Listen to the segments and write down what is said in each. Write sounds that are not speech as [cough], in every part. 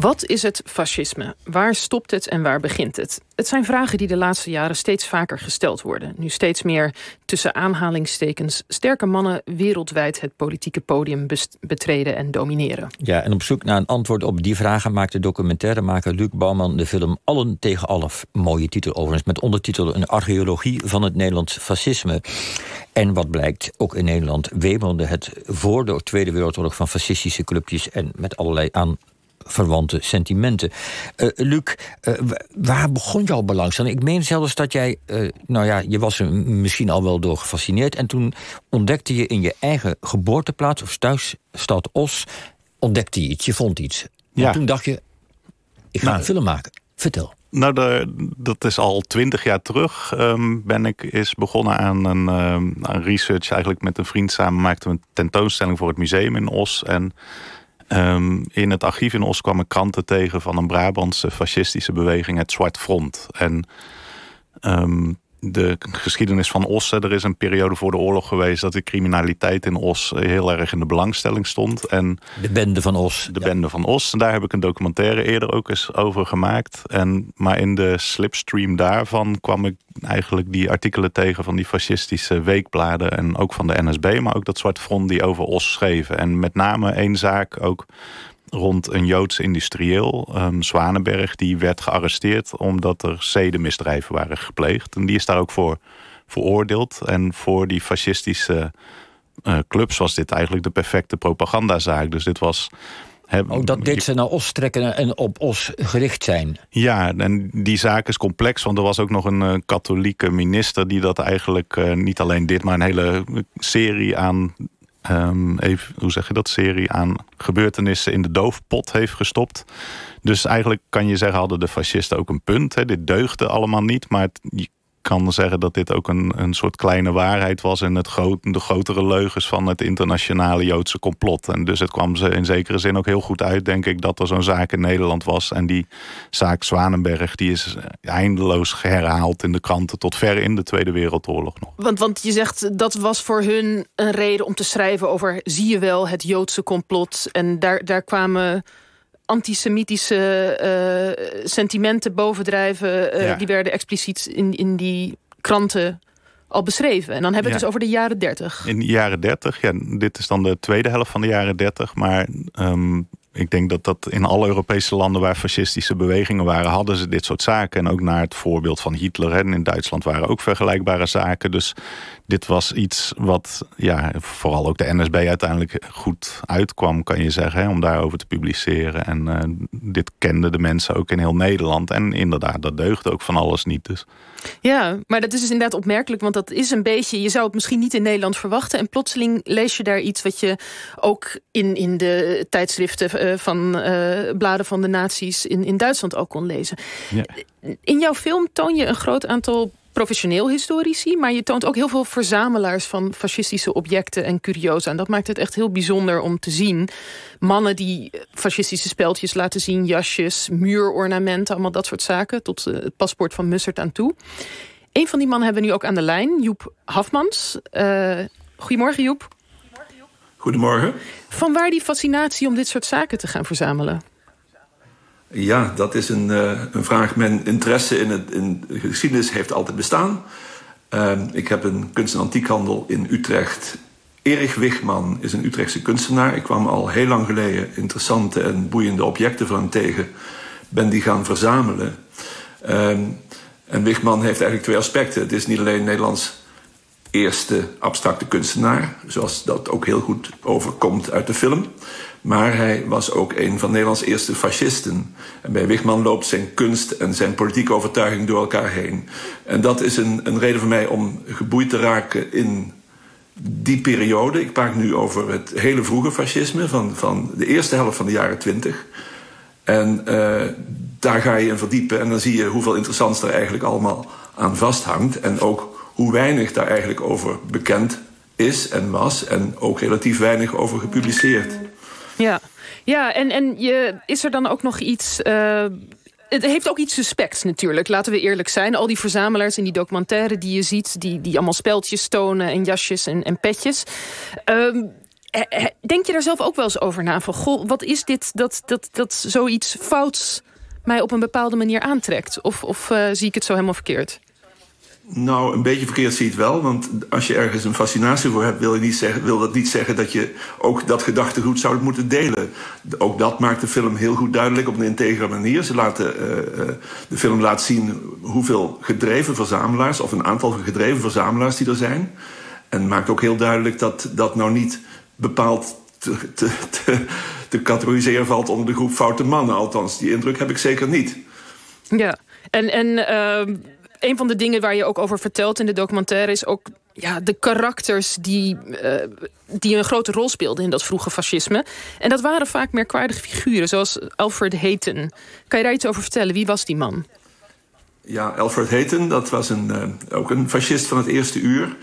Wat is het fascisme? Waar stopt het en waar begint het? Het zijn vragen die de laatste jaren steeds vaker gesteld worden. Nu steeds meer tussen aanhalingstekens sterke mannen wereldwijd het politieke podium betreden en domineren. Ja, en op zoek naar een antwoord op die vragen maakte documentairemaker Luc Bouwman de film Allen tegen Allen. Mooie titel overigens, met ondertitel Een archeologie van het Nederlands fascisme. En wat blijkt, ook in Nederland wemelde het voor de Tweede Wereldoorlog van fascistische clubjes en met allerlei aan verwante sentimenten. Uh, Luc, uh, waar begon jouw belangstelling? Ik meen zelfs dat jij, uh, nou ja, je was er misschien al wel door gefascineerd... en toen ontdekte je in je eigen geboorteplaats of thuisstad Os... ontdekte je iets, je vond iets. Ja. En toen dacht je, ik ga nou, een film maken. Vertel. Nou, de, dat is al twintig jaar terug. Um, ben ik is begonnen aan een um, aan research. Eigenlijk met een vriend samen maakten we een tentoonstelling voor het museum in Os. En Um, in het archief in Os kwam ik kranten tegen van een Brabantse fascistische beweging, het Zwart Front. En um, de geschiedenis van Os. Er is een periode voor de oorlog geweest dat de criminaliteit in Os heel erg in de belangstelling stond. En de bende van Os. De bende van Os. En daar heb ik een documentaire eerder ook eens over gemaakt. En, maar in de slipstream daarvan kwam ik eigenlijk die artikelen tegen van die fascistische weekbladen. En ook van de NSB, maar ook dat Zwart Front die over Os schreven. En met name één zaak ook rond een Joods industrieel, um, Zwanenberg, die werd gearresteerd omdat er zedenmisdrijven waren gepleegd. En die is daar ook voor veroordeeld. En voor die fascistische uh, clubs was dit eigenlijk de perfecte propagandazaak. Dus dit was. ook dat dit ze naar Os trekken en op Os gericht zijn. Ja, en die zaak is complex, want er was ook nog een uh, katholieke minister die dat eigenlijk uh, niet alleen dit, maar een hele serie aan um, even, hoe zeg je dat, serie aan gebeurtenissen in de doofpot heeft gestopt. Dus eigenlijk kan je zeggen, hadden de fascisten ook een punt. Hè? Dit deugde allemaal niet, maar het, kan zeggen dat dit ook een, een soort kleine waarheid was... en het groot, de grotere leugens van het internationale Joodse complot. En dus het kwam ze in zekere zin ook heel goed uit, denk ik... dat er zo'n zaak in Nederland was. En die zaak Zwanenberg die is eindeloos herhaald in de kranten... tot ver in de Tweede Wereldoorlog nog. Want, want je zegt, dat was voor hun een reden om te schrijven over... zie je wel, het Joodse complot. En daar, daar kwamen antisemitische uh, sentimenten bovendrijven... Uh, die werden expliciet in, in die kranten al beschreven. En dan hebben we het dus over de jaren 30. In de jaren 30, ja, dit is dan de tweede helft van de jaren 30. Maar um, ik denk dat dat in alle Europese landen waar fascistische bewegingen waren, hadden ze dit soort zaken. En ook naar het voorbeeld van Hitler. En in Duitsland waren ook vergelijkbare zaken. Dus dit was iets wat ja, vooral ook de NSB uiteindelijk goed uitkwam, kan je zeggen. Hè, om daarover te publiceren. En uh, dit kenden de mensen ook in heel Nederland. En inderdaad, dat deugde ook van alles niet. Dus. Ja, maar dat is dus inderdaad opmerkelijk. Want dat is een beetje, je zou het misschien niet in Nederland verwachten. En plotseling lees je daar iets wat je ook in, in de tijdschriften uh, van uh, bladen van de naties in, in Duitsland ook kon lezen. Ja. In jouw film toon je een groot aantal professioneel historici... maar je toont ook heel veel verzamelaars van fascistische objecten en curiosa. En dat maakt het echt heel bijzonder om te zien. Mannen die fascistische speldjes laten zien, jasjes, muurornamenten... allemaal dat soort zaken, tot eh, het paspoort van Mussert aan toe. Een van die mannen hebben we nu ook aan de lijn, Joep Hafmans. Uh, goedemorgen, Joep. Goedemorgen. Van waar die fascinatie om dit soort zaken te gaan verzamelen? Ja, dat is een, uh, een vraag. Mijn interesse in, het, in de geschiedenis heeft altijd bestaan. Uh, ik heb een kunst- en antiekhandel in Utrecht. Erich Wichman is een Utrechtse kunstenaar. Ik kwam al heel lang geleden interessante en boeiende objecten van hem tegen. Ben die gaan verzamelen. Uh, en Wichman heeft eigenlijk twee aspecten. Het is niet alleen Nederlands eerste abstracte kunstenaar, zoals dat ook heel goed overkomt uit de film. Maar hij was ook een van Nederlands eerste fascisten. En bij Wigman loopt zijn kunst en zijn politieke overtuiging door elkaar heen. En dat is een, een reden voor mij om geboeid te raken in die periode. Ik praat nu over het hele vroege fascisme van, van de eerste helft van de jaren twintig. En uh, daar ga je in verdiepen en dan zie je hoeveel interessants er eigenlijk allemaal aan vasthangt. En ook hoe weinig daar eigenlijk over bekend is en was. En ook relatief weinig over gepubliceerd. Ja, ja en, en je, is er dan ook nog iets... Uh, het heeft ook iets suspects natuurlijk, laten we eerlijk zijn. Al die verzamelaars in die documentaire die je ziet... die, die allemaal speltjes tonen en jasjes en, en petjes... Ehm, denk je daar zelf ook wel eens over na? Van, goh, wat is dit dat, dat, dat zoiets fouts mij op een bepaalde manier aantrekt? Of, of uh, zie ik het zo helemaal verkeerd? Nou, een beetje verkeerd zie je het wel. Want als je ergens een fascinatie voor hebt, wil, je niet zeggen, wil dat niet zeggen dat je ook dat gedachtegoed zou moeten delen. Ook dat maakt de film heel goed duidelijk op een integere manier. Ze laten, uh, uh, de film laat zien hoeveel gedreven verzamelaars, of een aantal gedreven verzamelaars die er zijn. En maakt ook heel duidelijk dat dat nou niet bepaald te, te, te, te categoriseren valt onder de groep foute mannen. Althans, die indruk heb ik zeker niet. Ja, en. en uh een van de dingen waar je ook over vertelt in de documentaire... is ook ja, de karakters die, uh, die een grote rol speelden in dat vroege fascisme. En dat waren vaak merkwaardige figuren, zoals Alfred Hayton. Kan je daar iets over vertellen? Wie was die man? Ja, Alfred Hayton, dat was een, uh, ook een fascist van het eerste uur.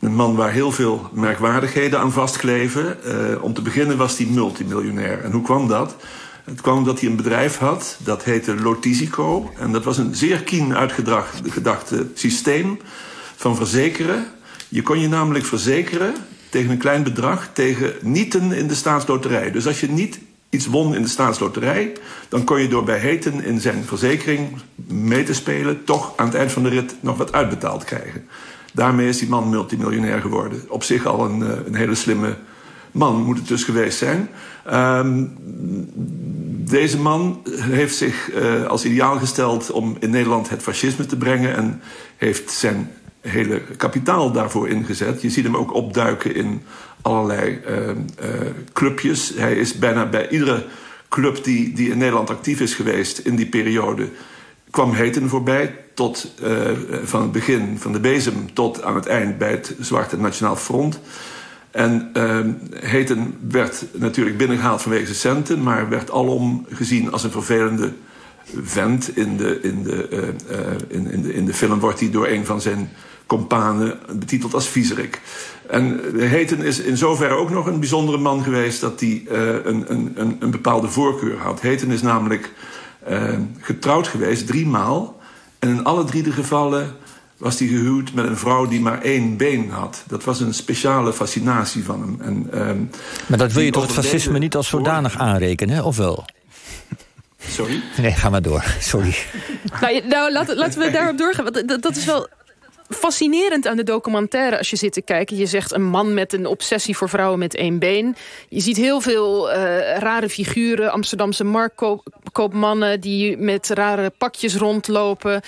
Een man waar heel veel merkwaardigheden aan vastkleven. Uh, om te beginnen was hij multimiljonair. En hoe kwam dat? Het kwam omdat hij een bedrijf had, dat heette Lotisico. En dat was een zeer kien uitgedacht systeem van verzekeren. Je kon je namelijk verzekeren tegen een klein bedrag... tegen nieten in de staatsloterij. Dus als je niet iets won in de staatsloterij... dan kon je door bij Heten in zijn verzekering mee te spelen... toch aan het eind van de rit nog wat uitbetaald krijgen. Daarmee is die man multimiljonair geworden. Op zich al een, eh, een hele slimme man moet het dus geweest zijn. Um, deze man heeft zich uh, als ideaal gesteld om in Nederland het fascisme te brengen... en heeft zijn hele kapitaal daarvoor ingezet. Je ziet hem ook opduiken in allerlei uh, uh, clubjes. Hij is bijna bij iedere club die, die in Nederland actief is geweest in die periode... kwam Heten voorbij, tot, van het begin van de bezem tot aan het eind bij het Zwarte Nationaal Front... En Heten werd natuurlijk binnengehaald vanwege zijn centen... maar werd alom gezien als een vervelende vent. In de, in de, uh, uh, in, in, de, in de film wordt hij door een van zijn companen betiteld als viezerik. En Heten is in zoverre ook nog een bijzondere man geweest... dat hij een, een, een, een bepaalde voorkeur had. Heten is namelijk getrouwd geweest, drie maal... En in alle drie de gevallen was hij gehuwd met een vrouw die maar één been had. Dat was een speciale fascinatie van hem. En, um, maar dat wil je toch het fascisme niet als zodanig aanrekenen, of wel? Sorry? Nee, ga maar door. Sorry. nou, nou laten, laten we daarop doorgaan. Want dat, dat is wel fascinerend aan de documentaire als je zit te kijken. Je zegt een man met een obsessie voor vrouwen met één been. Je ziet heel veel uh, rare figuren. Amsterdamse marktkoopmannen die met rare pakjes rondlopen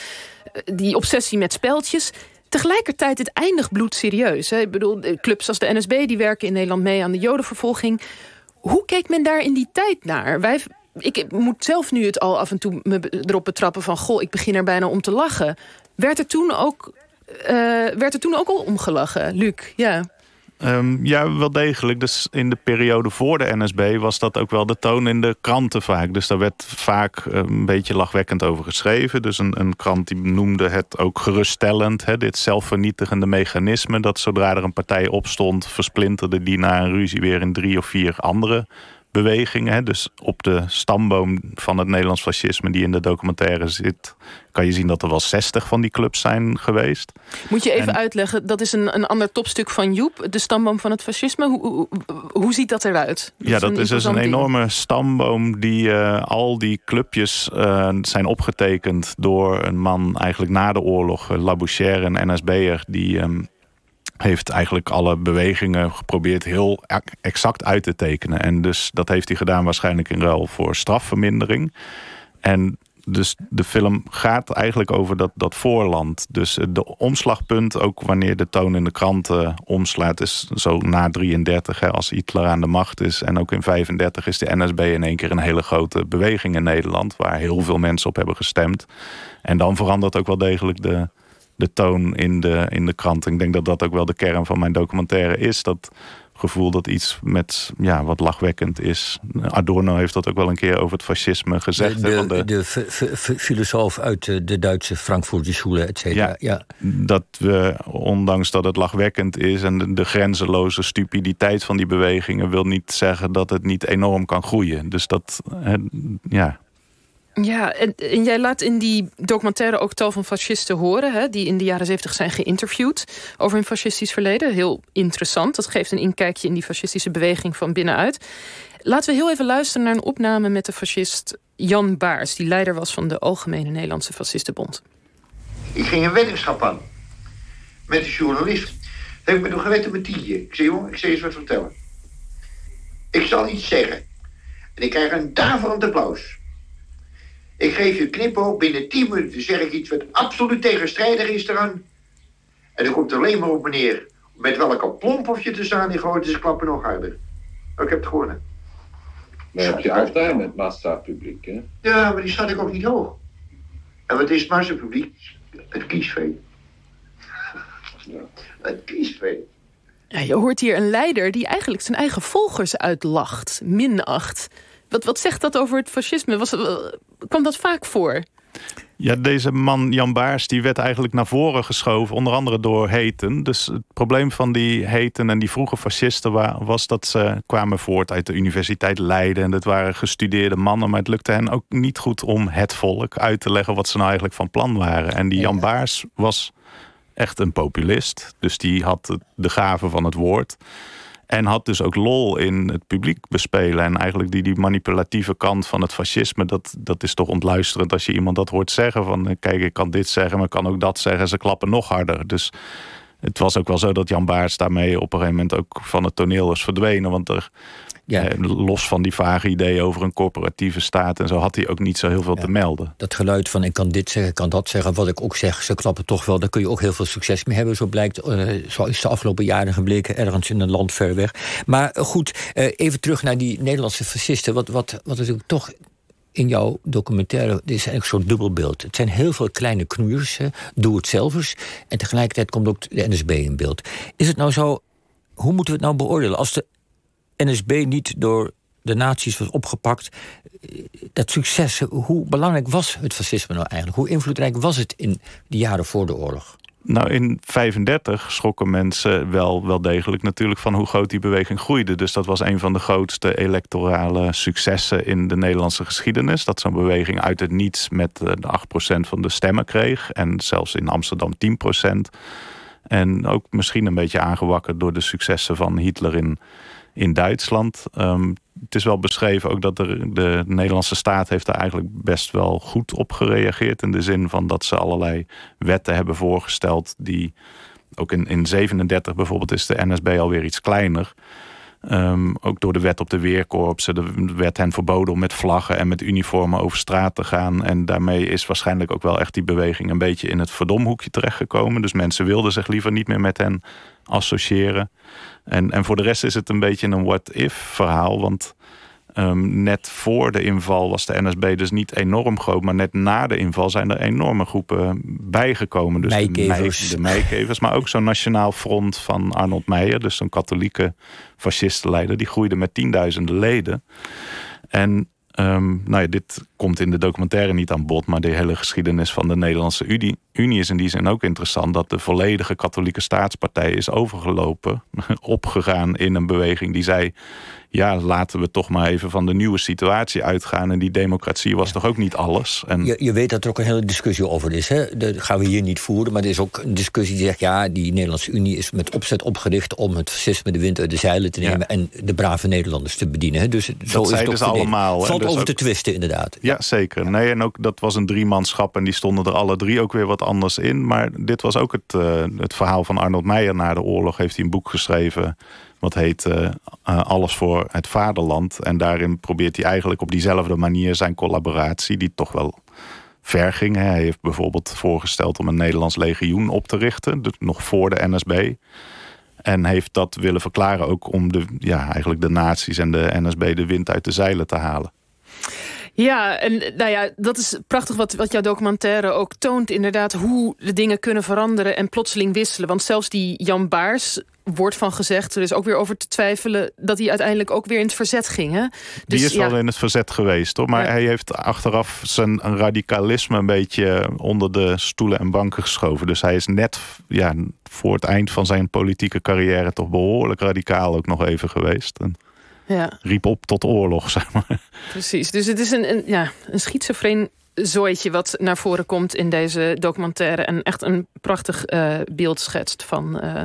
die obsessie met speltjes. Tegelijkertijd, het eindigt bloedserieus. Hè? Ik bedoel, clubs als de NSB die werken in Nederland mee aan de jodenvervolging. Hoe keek men daar in die tijd naar? Wij, ik moet zelf nu het al af en toe me erop betrappen van... goh, ik begin er bijna om te lachen. Werd er toen ook, uh, werd er toen ook al omgelachen, Luc? Ja. Um, ja, wel degelijk. Dus in de periode voor de NSB was dat ook wel de toon in de kranten vaak. Dus daar werd vaak eh, een beetje lachwekkend over geschreven. Dus een, een krant die noemde het ook geruststellend. Hè, dit zelfvernietigende mechanisme. Dat zodra er een partij opstond, versplinterde die na een ruzie weer in drie of vier andere bewegingen. Dus op de stamboom van het Nederlands fascisme die in de documentaire zit... kan je zien dat er wel 60 van die clubs zijn geweest. Moet je even uitleggen, dat is een, een ander topstuk van Joep... de stamboom van het fascisme. Hoe, hoe, hoe ziet dat eruit? Dat ja, dat is, dus een enorme stamboom die uh, al die clubjes uh, zijn opgetekend... door een man eigenlijk na de oorlog, uh, Labouchere, een NSB'er... die um, heeft eigenlijk alle bewegingen geprobeerd heel exact uit te tekenen. En dus dat heeft hij gedaan waarschijnlijk in ruil voor strafvermindering. En dus de film gaat eigenlijk over dat, dat voorland. Dus de omslagpunt, ook wanneer de toon in de kranten omslaat... is zo na 33, hè, als Hitler aan de macht is. En ook in 35 is de NSB in één keer een hele grote beweging in Nederland... waar heel veel mensen op hebben gestemd. En dan verandert ook wel degelijk de, de toon in de, in de krant. Ik denk dat dat ook wel de kern van mijn documentaire is. Dat gevoel dat iets met ja, wat lachwekkend is. Adorno heeft dat ook wel een keer over het fascisme gezegd. De, de, de, filosoof uit de, Duitse Frankfurtse Schule, et cetera. Ja, ja, Dat we, ondanks dat het lachwekkend is... en de, de grenzeloze stupiditeit van die bewegingen... wil niet zeggen dat het niet enorm kan groeien. Dus dat, ja, Ja, en, jij laat in die documentaire ook tal van fascisten horen... Hè, die in de jaren zeventig zijn geïnterviewd over hun fascistisch verleden. Heel interessant. Dat geeft een inkijkje in die fascistische beweging van binnenuit. Laten we heel even luisteren naar een opname met de fascist Jan Baars... die leider was van de Algemene Nederlandse Fascistenbond. Ik ging een weddingschap aan met een journalist. Dat heb ik met hem geweten met Tietje. Ik zei, jongen, ik zal je eens wat vertellen. Ik zal iets zeggen. En ik krijg een daverend applaus. Ik geef je knipoog, binnen 10 minuten zeg ik iets wat absoluut tegenstrijdig is eraan. En dan komt er alleen maar op meneer met welke plomp of je te staan die gooit, dus klappen nog harder. ik heb het gewonnen. Maar heb je uitdaging met massapubliek, hè? Ja, maar die staat ik ook niet hoog. En wat is het massapubliek? Het kiesvee. Ja. Het kiesvee. Ja, je hoort hier een leider die eigenlijk zijn eigen volgers uitlacht, minacht. Wat, wat zegt dat over het fascisme? Was, kwam dat vaak voor? Ja, deze man Jan Baars die werd eigenlijk naar voren geschoven, onder andere door Heten. Dus het probleem van die Heten en die vroege fascisten was dat ze kwamen voort uit de Universiteit Leiden. En dat waren gestudeerde mannen, maar het lukte hen ook niet goed om het volk uit te leggen wat ze nou eigenlijk van plan waren. En die Jan Baars was echt een populist, dus die had de gave van het woord. En had dus ook lol in het publiek bespelen. En eigenlijk die, die manipulatieve kant van het fascisme, dat, dat is toch ontluisterend als je iemand dat hoort zeggen. Van eh, kijk, ik kan dit zeggen, maar kan ook dat zeggen. Ze klappen nog harder. Dus het was ook wel zo dat Jan Baars daarmee op een gegeven moment ook van het toneel is verdwenen. Want er ja. Eh, los van die vage ideeën over een corporatieve staat en zo had hij ook niet zo heel veel te melden. Dat geluid van ik kan dit zeggen, ik kan dat zeggen, wat ik ook zeg, ze klappen toch wel, daar kun je ook heel veel succes mee hebben. Zo blijkt, uh, zo is de afgelopen jaren gebleken, ergens in een land ver weg. Maar eh, goed, even terug naar die Nederlandse fascisten. Wat, wat, wat natuurlijk toch in jouw documentaire dit is eigenlijk zo'n dubbelbeeld. Het zijn heel veel kleine knoeiers, doe-het-zelvers. En tegelijkertijd komt ook de NSB in beeld. Is het nou zo, hoe moeten we het nou beoordelen? Als de NSB niet door de nazi's was opgepakt. Dat succes, hoe belangrijk was het fascisme nou eigenlijk? Hoe invloedrijk was het in de jaren voor de oorlog? Nou, in 35 schrokken mensen wel, wel degelijk natuurlijk van hoe groot die beweging groeide. Dus dat was een van de grootste electorale successen in de Nederlandse geschiedenis. Dat zo'n beweging uit het niets met de 8% van de stemmen kreeg. En zelfs in Amsterdam 10%. En ook misschien een beetje aangewakkerd door de successen van Hitler in in Duitsland. Um, het is wel beschreven ook dat de, de Nederlandse staat heeft daar eigenlijk best wel goed op gereageerd. In de zin van dat ze allerlei wetten hebben voorgesteld die ook in, in 37 bijvoorbeeld is de NSB alweer iets kleiner. Um, ook door de wet op de weerkorpsen. Er werd hen verboden om met vlaggen en met uniformen over straat te gaan. En daarmee is waarschijnlijk ook wel echt die beweging een beetje in het verdomhoekje terechtgekomen. Dus mensen wilden zich liever niet meer met hen associëren. En, en voor de rest is het een beetje een what-if verhaal. Want um, net voor de inval was de NSB dus niet enorm groot. Maar net na de inval zijn er enorme groepen bijgekomen. Dus Meikevers. De, meikevers. Maar ook zo'n nationaal front van Arnold Meijer. Dus zo'n katholieke fascistenleider. Die groeide met tienduizenden leden. En Um, nou ja, dit komt in de documentaire niet aan bod, maar de hele geschiedenis van de Nederlandse Unie, Unie is in die zin ook interessant. Dat de volledige katholieke staatspartij is overgelopen, [laughs] opgegaan in een beweging die zei: ja, laten we toch maar even van de nieuwe situatie uitgaan. En die democratie was toch ook niet alles. En... Je, je weet dat er ook een hele discussie over is. Hè? Dat gaan we hier niet voeren. Maar er is ook een discussie die zegt... ja, die Nederlandse Unie is met opzet opgericht... om het fascisme de wind uit de zeilen te nemen... en de brave Nederlanders te bedienen. Hè? Dus dat zo is het dus allemaal. Valt dus over te twisten, inderdaad. Ja, zeker. Nee, en ook dat was een driemanschap... en die stonden er alle drie ook weer wat anders in. Maar dit was ook het, uh, het verhaal van Arnold Meijer na de oorlog. Heeft hij een boek geschreven wat heet uh, Alles voor het Vaderland. En daarin probeert hij eigenlijk op diezelfde manier zijn collaboratie, die toch wel ver ging. Hij heeft bijvoorbeeld voorgesteld om een Nederlands legioen op te richten, dus nog voor de NSB. En heeft dat willen verklaren ook om de, ja, eigenlijk de naties en de NSB de wind uit de zeilen te halen. Ja, en nou ja, dat is prachtig wat, wat jouw documentaire ook toont. Inderdaad, hoe de dingen kunnen veranderen en plotseling wisselen. Want zelfs die Jan Baars wordt van gezegd, er is ook weer over te twijfelen... dat hij uiteindelijk ook weer in het verzet ging. Hè? Dus, die is wel in het verzet geweest, hoor. Maar hij heeft achteraf zijn radicalisme een beetje onder de stoelen en banken geschoven. Dus hij is net ja, voor het eind van zijn politieke carrière... toch behoorlijk radicaal ook nog even geweest. En... Ja. riep op tot oorlog, zeg maar. Precies, dus het is een, een, ja, een schizofreen zooitje wat naar voren komt in deze documentaire... en echt een prachtig uh, beeld schetst van uh,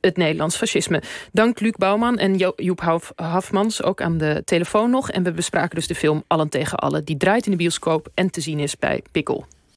het Nederlands fascisme. Dank Luc Bouwman en jo Joep Hafmans, ook aan de telefoon nog. En we bespraken dus de film Allen tegen Allen. Die draait in de bioscoop en te zien is bij Pikkel.